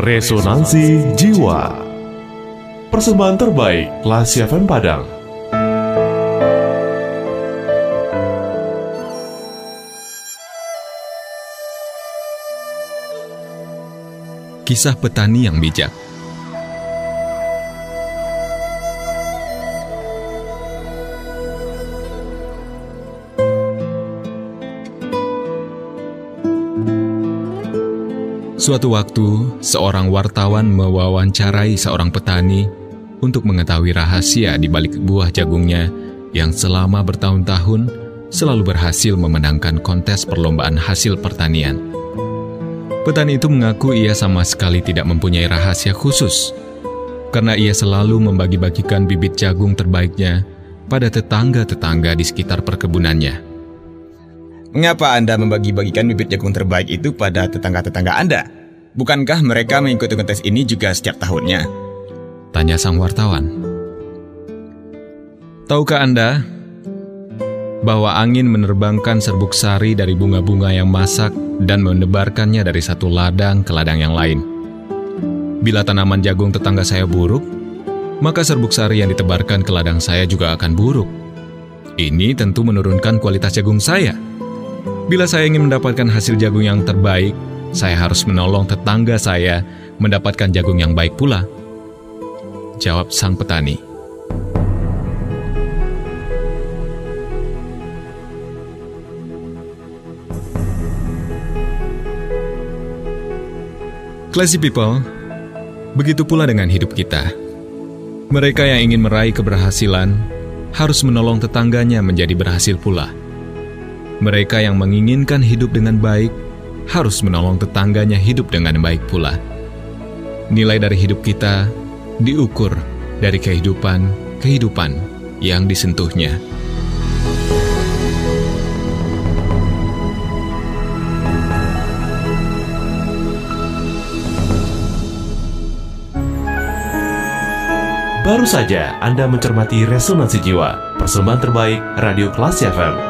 Resonansi Jiwa. Persembahan terbaik Lasi FM Padang. Kisah petani yang bijak Suatu waktu, seorang wartawan mewawancarai seorang petani untuk mengetahui rahasia di balik buah jagungnya yang selama bertahun-tahun selalu berhasil memenangkan kontes perlombaan hasil pertanian. Petani itu mengaku ia sama sekali tidak mempunyai rahasia khusus, karena ia selalu membagi-bagikan bibit jagung terbaiknya pada tetangga-tetangga di sekitar perkebunannya. Mengapa Anda membagi-bagikan bibit jagung terbaik itu pada tetangga-tetangga Anda? Bukankah mereka mengikuti kontes ini juga setiap tahunnya? Tanya sang wartawan. Tahukah Anda bahwa angin menerbangkan serbuk sari dari bunga-bunga yang masak dan menebarkannya dari satu ladang ke ladang yang lain? Bila tanaman jagung tetangga saya buruk, maka serbuk sari yang ditebarkan ke ladang saya juga akan buruk. Ini tentu menurunkan kualitas jagung saya. Bila saya ingin mendapatkan hasil jagung yang terbaik, saya harus menolong tetangga saya mendapatkan jagung yang baik pula. Jawab sang petani. Classy people, begitu pula dengan hidup kita. Mereka yang ingin meraih keberhasilan harus menolong tetangganya menjadi berhasil pula. Mereka yang menginginkan hidup dengan baik harus menolong tetangganya hidup dengan baik pula. Nilai dari hidup kita diukur dari kehidupan-kehidupan yang disentuhnya. Baru saja Anda mencermati Resonansi Jiwa Persembahan terbaik Radio Kelas FM